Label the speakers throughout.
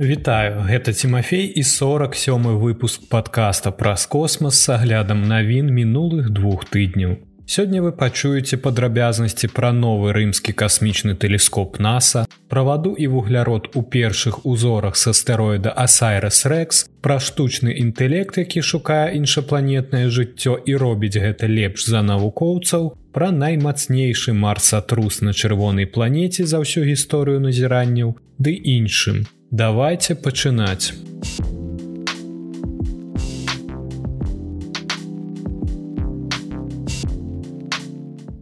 Speaker 1: Вітаю, гэта Тимофей і 47 выпуск подкаста праз космас с аглядам навін мінулых двух тыдняў. Сёння вы пачуеце падрабязнасці пра новы рымскі касмічны тэлескоп NASAа, праваду і вуглярод у першых узорах с астэроіда Асайрас Рекс, пра штучны інтэлект, які шукае іншапланетнае жыццё і робіць гэта лепш за навукоўцаў, пра наймацнейшы марсатрус на чырвонай планеце за ўсю гісторыю назіранняў, ды іншым. Давайте пачынаць.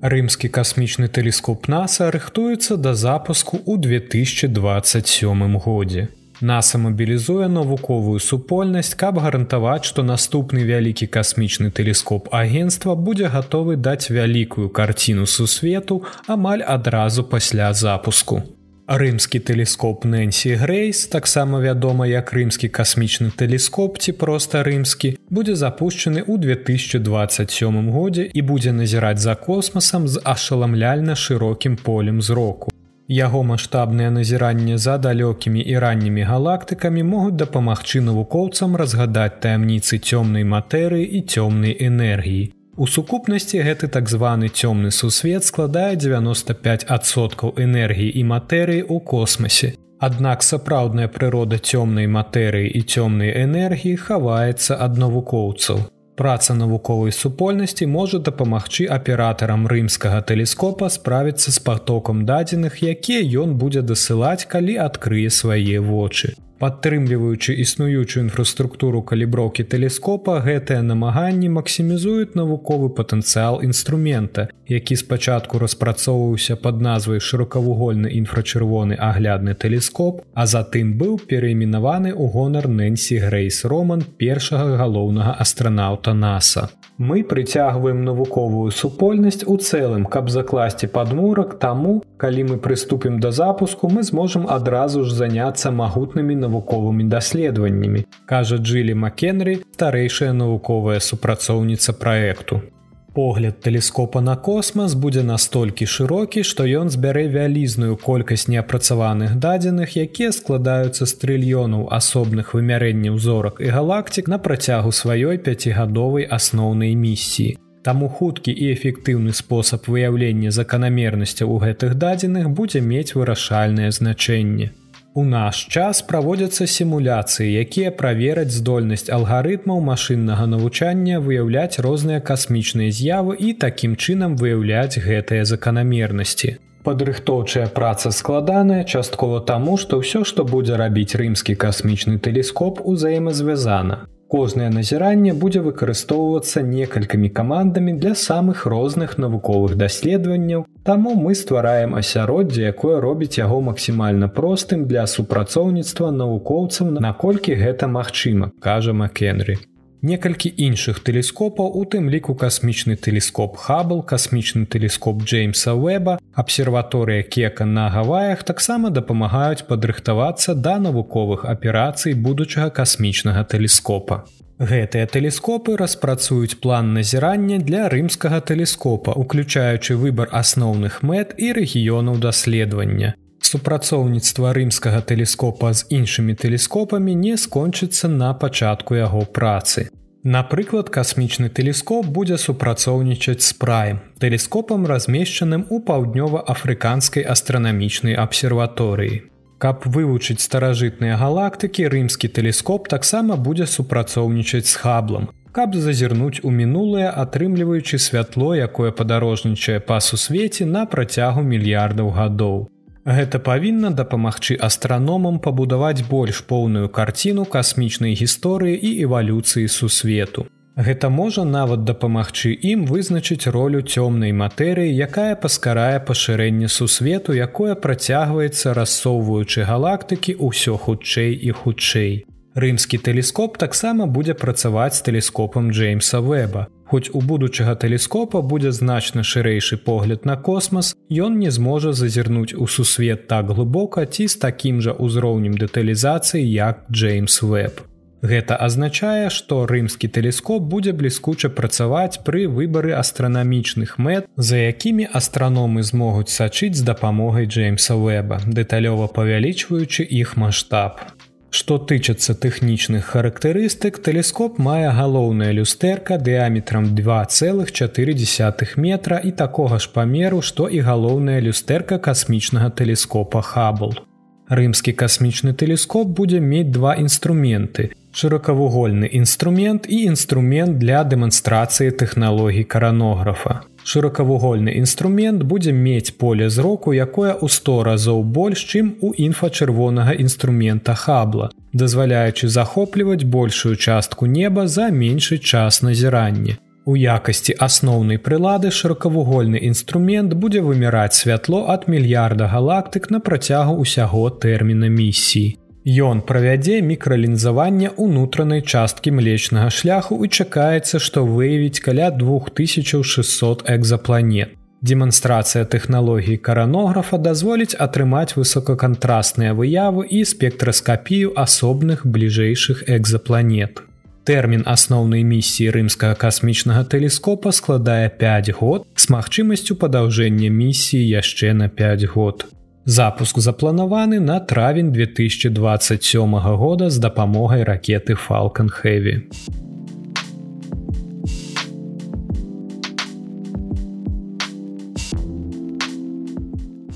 Speaker 1: Рымскі касмічны тэлескоп NASAа рыхтуецца да запуску ў 2027 годзе. NASAа мабілізуе навуковую супольнасць, каб гарантаваць, што наступны вялікі касмічны тэлескоп агенства будзе гатовы даць вялікую карціну сусвету амаль адразу пасля запуску. Рымскі тэлескоп Нэнсі Грейс, таксама вядома як рымскі касмічны тэлескоп ці проста рымскі, будзе запущены ў 2027 годзе і будзе назіраць за космасам з ашаламляльна шырокім полем зроку. Яго маштабныя назіранні за далёкімі і раннімі галактыкамі могуць дапамагчы навукоўцам разгадаць таямніцы цёмнай матэрыі і цёмнай энергіі. У сукупнасці гэты так званы цёмны сусвет складае 95соткаў энергіі і матэрыі ў космасе. Аднак сапраўдная прырода цёмнай матэрыі і цёмнай энергіі хаваецца ад навукоўцаў. Праца навуковай супольнасці можа дапамагчы аператарам рымскага тэлескопа справіцца з патокам дадзеных, якія ён будзе дасылаць, калі адкрые свае вочы. Падтрымліваючы існуючую інфраструктуру каліброўкі тэлескопа, гэтыя намаганні максімізуюць навуковы патэнцыял інструмента, які спачатку распрацоўваўся пад назвай шырокавугольны інфрачырвоны аглядны тэлескоп, а затым быў перайменаваны ў гонар Нэнсі Грейс Роман першага галоўнага астранаўта NASAа. Мы прыцягваем навуковую супольнасць у цэлым, каб закласці падмурак таму, калі мы прыступім да запуску, мы зможам адразу ж заняцца магутнымі навуковымі даследаваннямі, кажа Джлі Макенры, старэйшая навуковая супрацоўніца праекту. Погляд тэлескопа на космас будзе настолькі шырокі, што ён збярэ вялізную колькасць неапрацаваных дадзеных, якія складаюцца з трыльёнаў асобных вымярэнняў зорак і галактик на працягу сваёй пяцігадовай асноўнай місіі. Таму хуткі і эфектыўны спосаб выяўлення заканамернасцяў у гэтых дадзеных будзе мець вырашальнае значэнне. У наш час праводзяцца сімуляцыі, якія правераць здольнасць алгарытмаў машыннага навучання выяўляць розныя касмічныя з'явы і такім чынам выяўляць гэтыя заканамернасці. Падрыхтоўчая праца складаная часткова таму, што ўсё, што будзе рабіць рымскі касмічны тэлескоп узаемазвязана. Кознае назіранне будзе выкарыстоўвацца некалькімі камандамі для самых розных навуковых даследаванняў, Таму мы ствараем асяроддзе, якое робіць яго максімальна простым для супрацоўніцтва навукоўцам, наколькі гэта магчыма, кажа Макенры. Некалькі іншых тэлескопаў, у тым ліку касмічны тэлескоп Хабл, касмічны тэлескоп Джеймса Уэба, абсерваторыя Кека на Гаваях таксама дапамагаюць падрыхтавацца да навуковых аперацый будучага касмічнага тэлескопа. Гэтыя тэлескопы распрацуюць план назірання для рымскага тэлескопа, уключаючы выбар асноўных мэт і рэгіёнаў даследавання супрацоўніцтва рымскага тэлескопа з іншымі тэлескопамі не скончыцца на пачатку яго працы. Напрыклад, касмічны тэлескоп будзе супрацоўнічаць з праем, тэлескопам размешчаным у паўднёва-афрыканскай астранамічнай абсерваторыі. Каб вывучыць старажытныя галактыкі, рымскі тэлескоп таксама будзе супрацоўнічаць з хаблам, каб зазірнуць у мінулае, атрымліваючы святло, якое падарожнічае па сусвеце на працягу мільярдаў гадоў. Гэта павінна дапамагчы астраномам пабудаваць больш поўную карціну касмічнай гісторыі і эвалюцыі сусвету. Гэта можа нават дапамагчы ім вызначыць ролю цёмнай матэрыі, якая паскарае пашырэнне сусвету, якое працягваецца рассоўваючы галактыкі ўсё хутчэй і хутчэй. Рымскі тэлескоп таксама будзе працаваць з тэлескопам Джеймса Вэба. Хоць у будучага тэлескопа будзе значна шырэйшы погляд на космас, ён не зможа зазірнуць у сусвет так глыбока ці з такім жа ўзроўнем дэталізацыі як Джеймс Веб. Гэта азначае, што рымскі тэлескоп будзе бліскуча працаваць пры выбары астранамічных мэт, за якімі астраномы змогуць сачыць з дапамогай Джеймса Веба, дэталёва павялічваючы іх маштаб. Што тычацца тэхнічных характарыстык, тэлескоп мае галоўная люстэрка дыаметрам 2,4 метра і такога ж памеру, што і галоўная люстэрка касмічнага тэлескопа Хабл. Рымскі касмічны тэлескоп будзе мець два інструменты: шырокавугольны інструмент і інструмент для дэманстрацыі тэхналогій каранографа. Шырокавугольны інструмент будзе мець поле зроку, якое ў 100 разоў больш, чым у інфачырвонага інструмента хабла, дазваляючы захопліваць большую частку неба за меншы час назірання. У якасці асноўнай прылады шырокавугольны інструмент будзе выміраць святло ад мільярда галактык на працягу ўсяго тэрміна місіі. Ён правядзе мікралінзаванне ўнутранай часткі млечнага шляху і чакаецца, што выявіць каля 2600 экзапланет. Дэманстрацыя тэхналогій каранографа дазволіць атрымаць высокакантрасныя выявы і спектраскапію асобных бліжэйшых экзапланет. Тэрмін асноўнай місіі рымскага касмічнага тэлескопа складае 5 год з магчымасцю падаўжэння місіі яшчэ на 5 год. Запуск запланаваны на травень 2027 года з дапамогай ракеты Falалcon Heavy.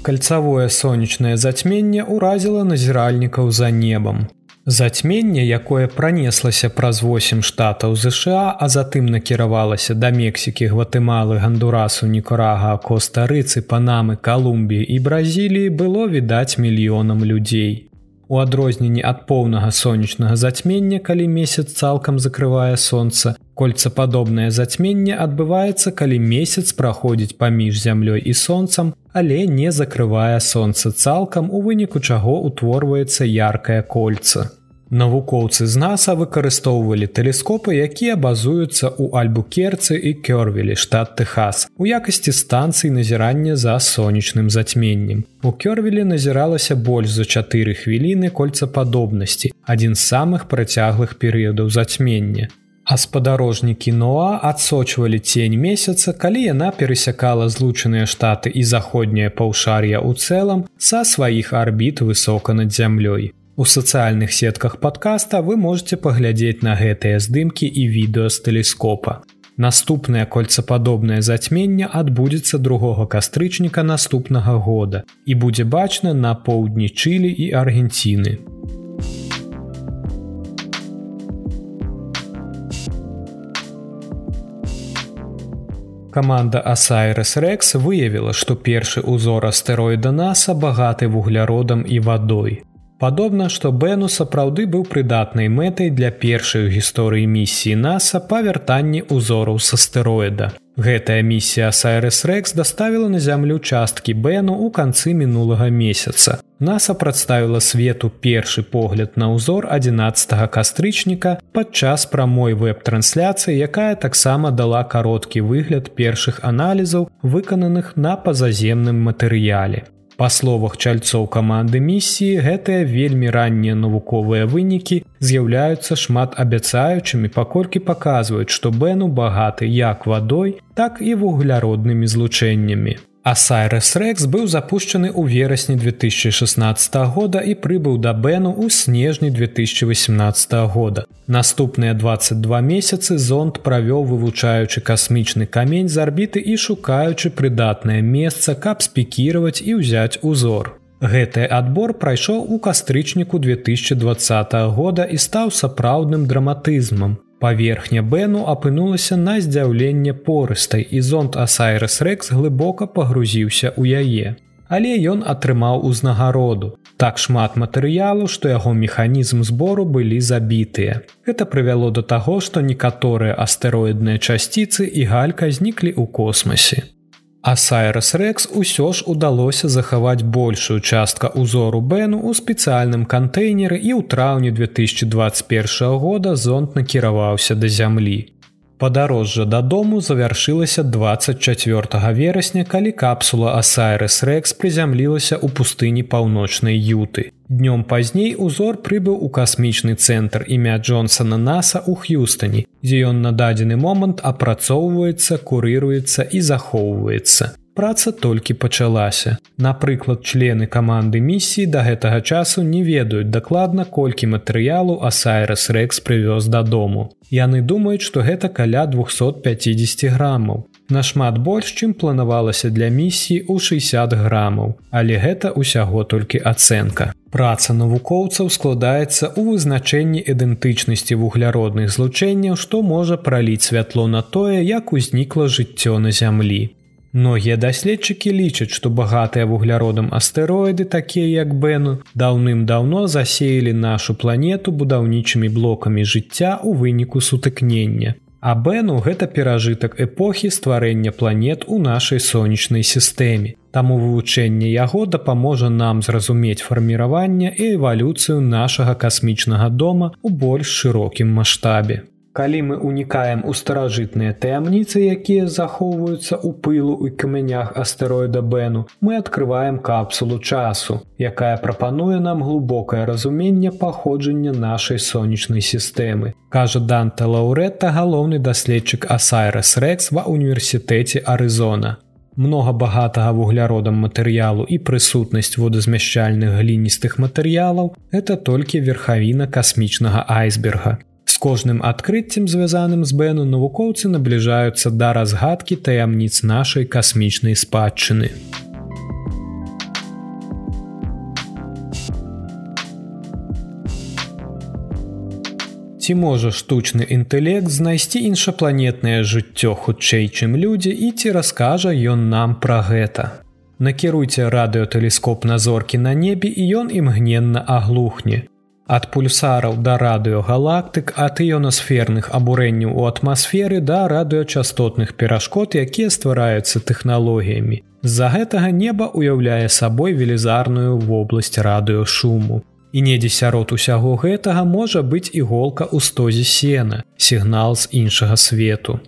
Speaker 1: Кальцавое сонечнае зацьменне ўразіла назіральнікаў за небам. Зацьменне, якое пранеслася праз 8 штатаў ЗША, а затым накіравалася да Мексікі, гватэмалы, гандурасу, Нікорага, Коста-рыцы, Панамы, Калумбіі і Бразіліі было відаць мільёнам людзей. У адрозненні ад поўнага сонечнага зацьмення, калі месяц цалкам закрывае сонца, кольцападобнае зацьменне адбываецца, калі месяц праходзіць паміж зямлёй і сонцам, але не закрывае сонца цалкам, у выніку чаго ўтворваецца яркае кольца. Навукоўцы з NASAа выкарыстоўвалі тэлескопы, якія базуюцца ў альбукерцы і кёрвелі штат Техас у якасці станцыі назірання за сонечным зацьменнем. У кёрвелі назіралася больш за чатыры хвіліны кольцападобнасці, адзін з самых працяглых перыядаў зацьмення. А спадарожнікі Ноа адсочвалі цень месяца, калі яна перасякала злучаныя штаты і заходняе паўшар'я ў цэлым са сваіх арбіт высока над зямлёй. У сацыяльных сетках падкаста вы можете паглядзець на гэтыя здымкі і відэо з тэлескопа. Наступнае кольцападобнае зацьменне адбудзецца другога кастрычніка наступнага года і будзе бачна на поўдні Чылі і Аргенціны. Каманда Асайрес Рекс выявіла, што першы ўзор астэроіда NASAа багаты вугляродам і вадой. Падобна, што Бэну сапраўды быў прыдатнай мэтай для першай у гісторыі місіі NASAа па вяртанні ўзораў с астэроіда. Гэтая місія Сайрес Рекс даставіла на зямлю часткі Бэну ў канцы мінулага месяца. NASAа прадставіла свету першы погляд на ўзор 11 кастрычніка падчас прамой веб-трансляцыі, якая таксама дала кароткі выгляд першых аналізаў, выкананых на пазаземным матэрыяле. Па словах чальцоў каманды місіі гэтыя вельмі раннія навуковыя вынікі з'яўляюцца шмат абяцаючымі, паколькі паказваюць, што Бэну багаты як вадой, так і вугляроднымі злучэннямі. Асайрес Рекс быў запущены ў верасні 2016 года і прыбыў да Бэну ў снежні 2018 года. Наступныя 22 месяцы зонд правёў вывучаючы касмічны камень з арбіты і шукаючы прыдатнае месца, каб спікіраваць і ўзяць узор. Гэты адбор прайшоў у кастрычніку 2020 года і стаў сапраўдным драматызмам. Паверхня Бэну апынулася на здзяўленне порыстай і зонт Асайрес Рекс глыбока пагрузіўся ў яе. Але ён атрымаў узнагароду. Так шмат матэрыялу, што яго механізм збору былі забітыя. Гэта прывяло да таго, што некаторыя астэроідныя часціцы і галька зніклі ў космосе. А Сайрес Рекс усё ж удалося захаваць большую частка ўзору Бэну ў спецыяльным кантэйнеры і ў траўні 2021 года зонт накіраваўся да зямлі. Падарожжа дадому завяршылася 24 верасня, калі капсула Асайрес Рекс прызямлілася ў пустыні паўночнай юты. Днём пазней узор прыбыў у касмічны цэнтр імя Джонсона Наса ў Х'юстані, дзе ён на дадзены момант апрацоўваецца, курыруецца і захоўваецца. праца толькі пачалася. Напрыклад, члены каманды місіі да гэтага часу не ведаюць дакладна, колькі матэрыялу Асайрас Рэкс прывёз дадому. Яны думаюць, што гэта каля 250 грамаў. Нашмат больш, чым планавалася для місіі ў 60 грамаў, але гэта ўсяго толькі ацэнка. Праца навукоўцаў складаецца ў вызначэнні ідэнтычнасці вугляродных злучэнняў, што можа праліць святло на тое, як узнікла жыццё на зямлі. Многія даследчыкі лічаць, што багатыя вугляродам астэроіды, такія як Бэну, даўным-даўно засеялі нашу планету будаўнічымі блокамі жыцця ў выніку сутыкнення. А Бэну гэта перажытак эпохі стварэння планет у нашай сонечнай сістэме. Таму вывучэнне яго дапаможа нам зразумець фарміраванне і эвалюцыю нашага касмічнага дома ў больш шырокім маштабе. Калі мы унікаем у старажытныя таямніцы, якія захоўваюцца ў пылу і камянях астэроіда Бэну, мы адкрываем капсулу часу, якая прапануе нам глубокае разуменне паходжання нашай сонечнай сістэмы. Кажа Данта Лаўрета галоўны даследчык Асайрас Рэкс ва універсітэце Арызона. Многа багатага вугляродам матэрыялу і прысутнасць водазмяшчальных гліністых матэрыялаў это толькі верхавіна касмічнага айсберга кожным адкрыццем звязаным з бэну навукоўцы набліжаюцца да разгадкі таямніц нашай касмічнай спадчыны. Ці можа штучны інтэлект знайсці іншапланетнае жыццё хутчэй, чым людзі і ці раскажа ён нам пра гэта. Накіруйце радыётэлескоп на зоркі на небе і ён імгненна аглухне ад пульсараў да радыёгалактык ад іёнасферных абурэнняў у атмасферы да радыёчастотных перашкод, якія ствараюцца тэхналогіямі. З-за гэтага неба ўяўляе сабой велізарную вобласць радыёшуму. І недзе сярод усяго гэтага можа быць іголка ў стозе сена, сігнал з іншага свету.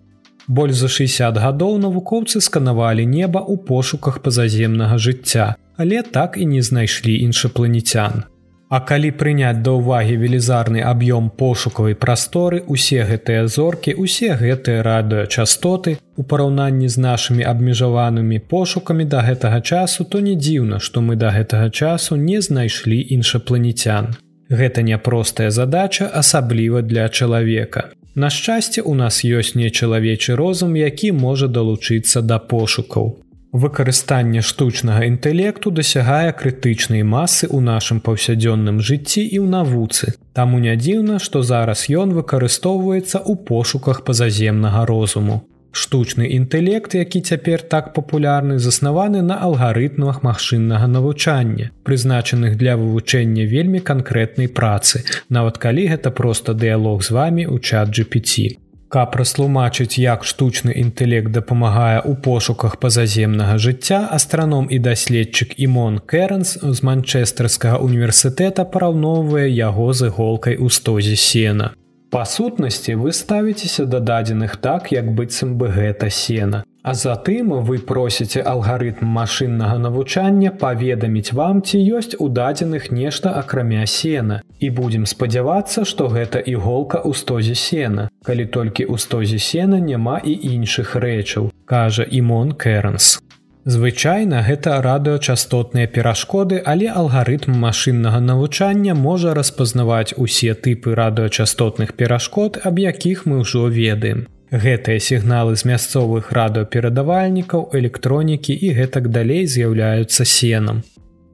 Speaker 1: Боль за 60 гадоў навукоўцы сканавалі неба ў пошуках пазаземнага жыцця, але так і не знайшлі іншапланецян. А калі прыняць да ўвагі велізарны аб'ём пошукавай прасторы, усе гэтыя зоркі, усе гэтыя радыёчастоты у параўнанні з нашымі абмежаванымі пошукамі да гэтага часу, то не дзіўна, што мы да гэтага часу не знайшлі іншапланецян. Гэта няпростая задача, асабліва для чалавека. На шчасце, у нас ёсць нечалавечы розум, які можа далучыцца да пошукаў. Выкарыстанне штучнага інтэлекту дасягае крытычнай масы ў нашым паўсядзённым жыцці і ў навуцы. Таму не дзіўна, што зараз ён выкарыстоўваецца ў пошуках пазаземнага розуму. Штучны інтэлект, які цяпер так папулярны, заснаваны на алгарытмах магчыннага навучання, прызначаных для вывучэння вельмі канкрэтнай працы, нават калі гэта проста дыялог з вами ў чат GPT. Каб растлумачыць, як штучны інтэлект дапамагае ў пошуках пазаземнага жыцця, астраном і даследчык Імон Кэрэнс з манчэстарскага універсітэта параўноўвае яго з іголкай у стозе сена. Па сутнасці вы ставіцеся да дадзеных так, як быццам бы гэта сена. А затым вы просіце алгарытм машыннага навучання паведаміць вам, ці ёсць у дадзеных нешта акрамя сена. І будзем спадзявацца, што гэта іголка ў стозе сена. Калі толькі ў стозе сена няма і іншых рэчаў, кажа Імон Кэрэнс. Звычайна гэта радыёчастотныя перашкоды, але алгарытм машыннага навучання можа распазнаваць усе тыпы радыёчастотных перашкод, аб якіх мы ўжо ведаем. Гэтыя сігналы з мясцовых радыёперадавальнікаў, электронікі і гэтак далей з'яўляюцца сенам.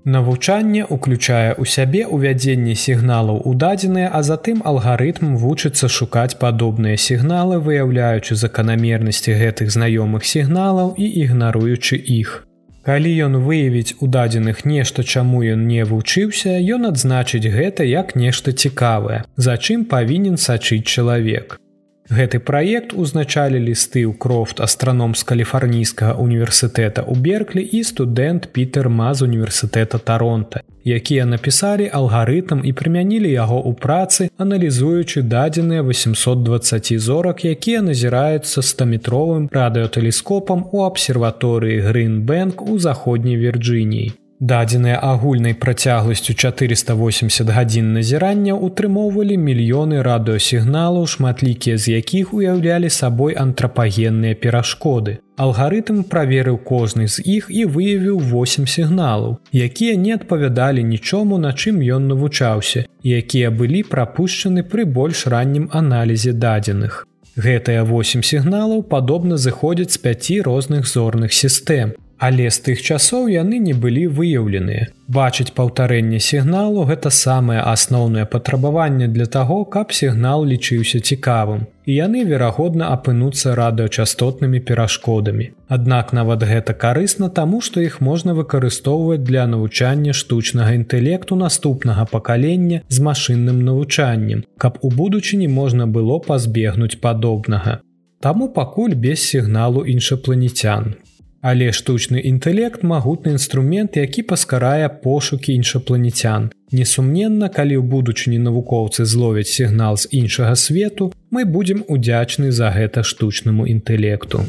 Speaker 1: Навучанне уключае ў сябе ўвядзенне сігналаў у дадзеныя, а затым алгарытм вучыцца шукаць падобныя сігналы, выяўляючы заканамернасці гэтых знаёмых сігналаў і ігнаруючы іх. Калі ён выявіць у дадзеных нешта, чаму ён не вучыўся, ён адзначыць гэта як нешта цікавае, за чым павінен сачыць чалавек. Гэты праект узначалілі стыў крофт астраном з каліфарнійскага універсітэта ў берклі і студэнт Пітер Маз універсітэта Таронта, якія напісалі алгарытм і прымянілі яго ў працы, аналізуючы дадзеныя 820 зорак, якія назіраюцца стаметровым радыётэлескопам у абсерваторыі Грынбэнк у заходняй Вірджыніі. Дадзеныя агульнай працягласцю 480 гадзін назірання утрымоўвалі мільёны радыосігналаў, шматлікія з якіх уяўлялі сабой антрапагенныя перашкоды. Алгарытм праверыў кожны з іх і выявіў 8 сігналаў, якія не адпавядалі нічому, на чым ён навучаўся, якія былі прапушчаны пры больш раннім аналізе дадзеных. Гэтыя 8 сігналаў падобна зыходзяць з пяці розных зорных сістэм, Але з тых часоў яны не былі выяўленыя. Бачыць паўтарэнне сігналу гэта самае асноўнае патрабаванне для таго, каб сігнал лічыўся цікавым. І яны, верагодна, апынуцца радыёчастотнымі перашкодамі. Аднак нават гэта карысна таму, што іх можна выкарыстоўваць для навучання штучнага інтэлекту наступнага пакалення з машынным навучаннем, каб у будучыні можна было пазбегнуць падобнага. Таму пакуль без сігналу іншапланетян. Але штучны інтэлект магутны інструмент, які паскарае пошукі іншапланетян. Несумненна, калі ў будучыні навукоўцы зловяць сігнал з іншага свету, мы будзем удзячны за гэта штучнаму інтэлекту.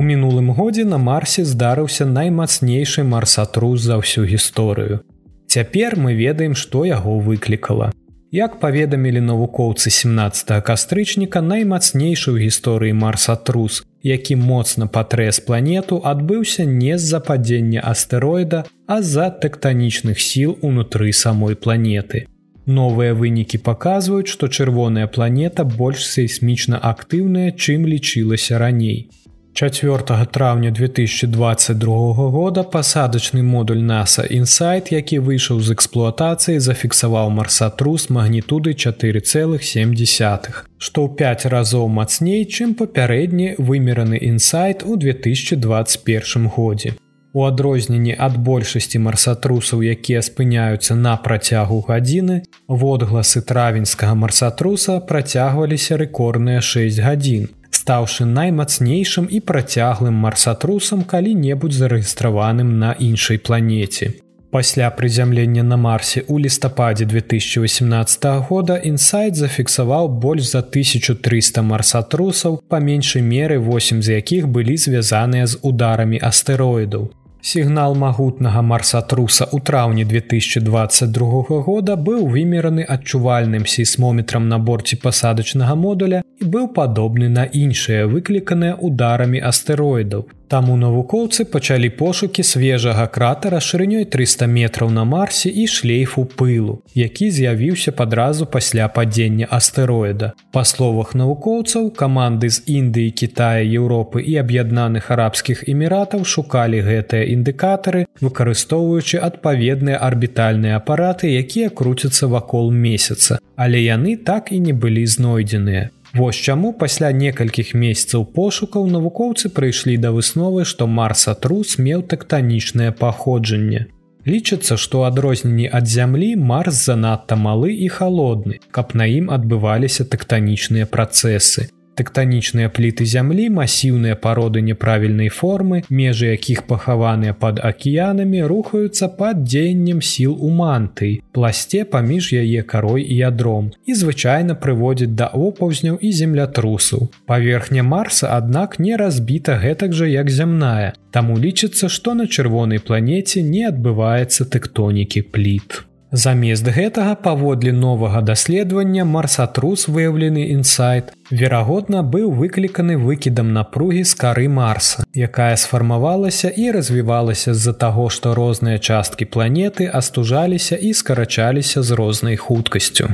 Speaker 1: У мінулым годзе на марсе здарыўся наймацнейшы марсатрус за ўсю гісторыю. Цяпер мы ведаем, што яго выклікала. Як паведамілі навукоўцы 17 кастрычніка наймацнейшы ў гісторыі марсатрус, які моцна патрэс планету адбыўся не з-за падзення астэроіда, а з-за тэктанічных сіл унутры самой планеты. Новыя вынікі паказваюць, што чырвоная планета больш сейсмічна актыўная, чым лічылася раней. 4 траўня 2022 года пасадачны модуль NASA Інсайт, які выйшаў з эксплуатацыі, зафіксаваў марсатрус магнітуды 4,7, што ў 5 разоў мацней, чым папярэдні вымераны інсайт у 2021 годзе. У адрозненні ад большасці марсатрусаў, якія спыняюцца на працягу гадзіны, водгласы травеньскага марсатруса працягваліся рэкордныя 6 гадзін стаўшы наймацнейшым і працяглым марсатрусам калі-небудзь зарэгістраваным на іншай планеце. Пасля прызямлення на марсе ў лістападзе 2018 года інсайт зафіксаваў больш за 1300 марсатрусаў па меншай меры 8 з якіх былі звязаныя з ударамі астэроідаў. Сігнал магутнага марсатруса ў траўні 2022 года быў вымераны адчувальным сейсмометрам на борце пасадачнага модуля і быў падобны на іншыя выкліканыя ударамі астэроідаў. Таму навукоўцы пачалі пошукі свежага кратара шырынёй 300 метраў на марсе і шлейфу пылу, які з'явіўся падразу пасля падзення астэроіда. Па словах навукоўцаў, каманды з Індыі, Китая, Еўропы і аб'яднаных арабскіх эміратаў шукалі гэтыя індыкатары, выкарыстоўваючы адпаведныя арбітальныя апараты, якія круцяцца вакол месяца, але яны так і не былі знойдзеныя. Вось чаму пасля некалькіх месяцаў пошукаў навукоўцы прыйшлі да высновы, што марсатрус меў тэктанічнае паходжанне. Лічыцца, што адрозненні ад зямлі марс занадта малы і халодны, каб на ім адбываліся тэктанічныя працэсы тэктанічныя пліты зямлі масіўныя пароды няправільнай формы межы якіх пахаваныя пад акіянамі рухаюцца пад дзеяннем сіл у мантыі пласце паміж яе карой і ядром і звычайна прыводзіць да опаўзняў і землятрусу паверхня марса аднак не разбіта гэтак жа як зямная Таму лічыцца што на чырвонай планеце не адбываецца тэктонікі пліт Замест гэтага паводле новага даследавання марсатрус выяўлены інсайт, верагодна быў выкліканы выкідам напругі з кары марса, якая сфармавалася і развівалася з-за таго, што розныя часткі планеты астужаліся і скарачаліся з рознай хуткасцю.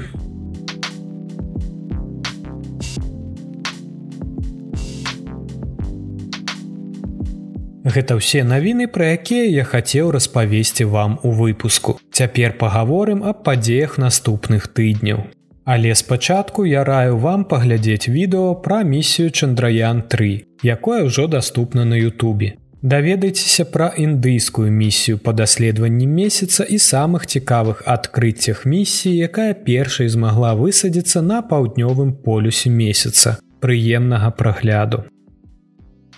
Speaker 1: Гэта ўсе навіны, пра якія я хацеў распавесці вам у выпуску. Цяпер пагаворым аб падзеях наступных тыдняў. Але спачатку я раю вам паглядзець відэо пра місію Чандраян 3, якое ўжо даступна на Ютубе. Даведайцеся пра індыйскую місію па даследаванні месяца і самых цікавых адкрыццях місіі, якая першай змагла высадзіцца на паўднёвым полюсе месяца. Прыемнага прагляду.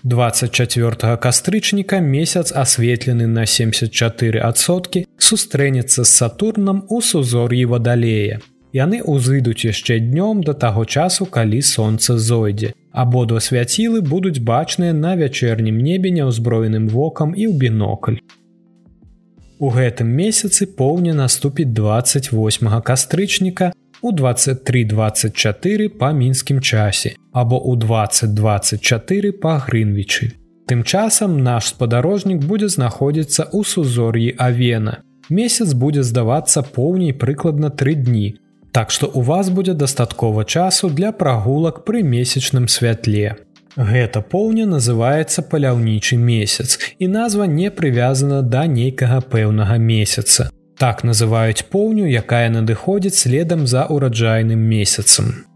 Speaker 1: 24 кастрычніка месяц асветлены на 74соткі сустрэнецца з сатурнам у сузор'і вадалея. Яны ўзыдуць яшчэ днём да таго часу, калі сонца зойдзе. Абодва свяцілы будуць бачныя на вячэрнім небе няўзброеным вокам і ў бінокль. У гэтым месяцы поўня наступіць 28 кастрычніка у 2324 па мінскім часе або ў 2024 па грынвічы. Тым часам наш спадарожнік будзе знаходзіцца ў сузор'і Авена. Месяц будзе здавацца поўней прыкладна тры дні. Так што у вас будзе дастаткова часу для прагулак пры месячным святле. Гэта поўня называецца паляўнічы месяц і назва не прывязана да нейкага пэўнага месяца. Так называюць поўню, якая надыходзіць следам за ўраджайным месяцам.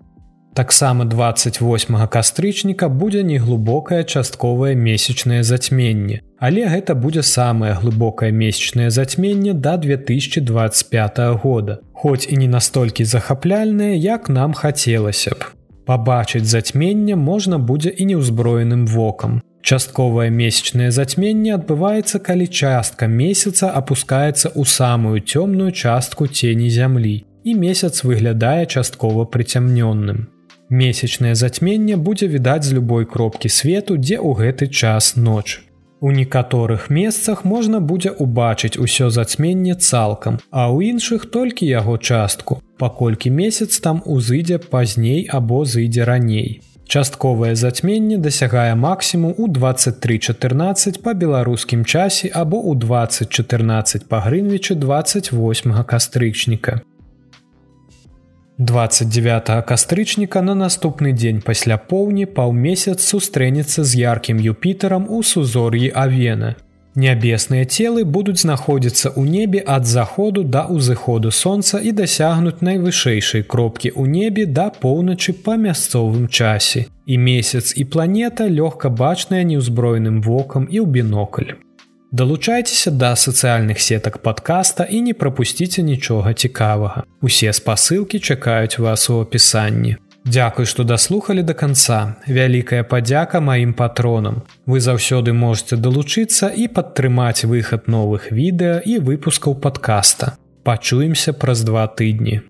Speaker 1: Таксама 28 кастрычніка будзе неглубокае частковае месячнае зацьменне, але гэта будзе самае глыбокае месячнае зацьменне да 2025 года, хоць і не настолькі захапляльнае, як нам хацелася б. Пабачыць зацьменне можна будзе і неўзброеным вокам. Частковае месячнае зацьменне адбываецца, калі частка месяца апускаецца ў самую цёмную частку цені зямлі і месяц выглядае часткова прыцямнённым. Месячнае зацьменне будзе відаць з любой кропкі свету, дзе ў гэты час ноч. У некаторых месцах можна будзе ўбачыць усё зацьменне цалкам, а ў іншых толькі яго частку, паколькі месяц там узыдзе пазней або зыдзе раней. Частковае зацьменне дасягае максімум у 2314 па беларускім часе або ў 2014 па грынвічы 28 кастрычніка. 29 кастрычніка на наступны дзень пасля поўні паўмесяц сустрэнецца з яркім юпітарам у сузор'і Авена. Нябесныя целы будуць знаходзіцца ў небе ад заходу да ўзыходу сонца і дасягнуць найвышэйшай кропкі ў небе да поўначы па мясцовым часе. І месяц і планета лёгка бачная неўзброеным вокам і ў бінокль. Далучайцеся да сацыяльных сетак падкаста і не прапусціце нічога цікавага. Усе спасылкі чакаюць вас у апісанні. Дзякуй, што даслухалі да канца. Вялікая падзяка маім патронам. Вы заўсёды можете далучыцца і падтрымаць выхад новых відэа і выпускаў падкаста. Пачуемся праз два тыдні.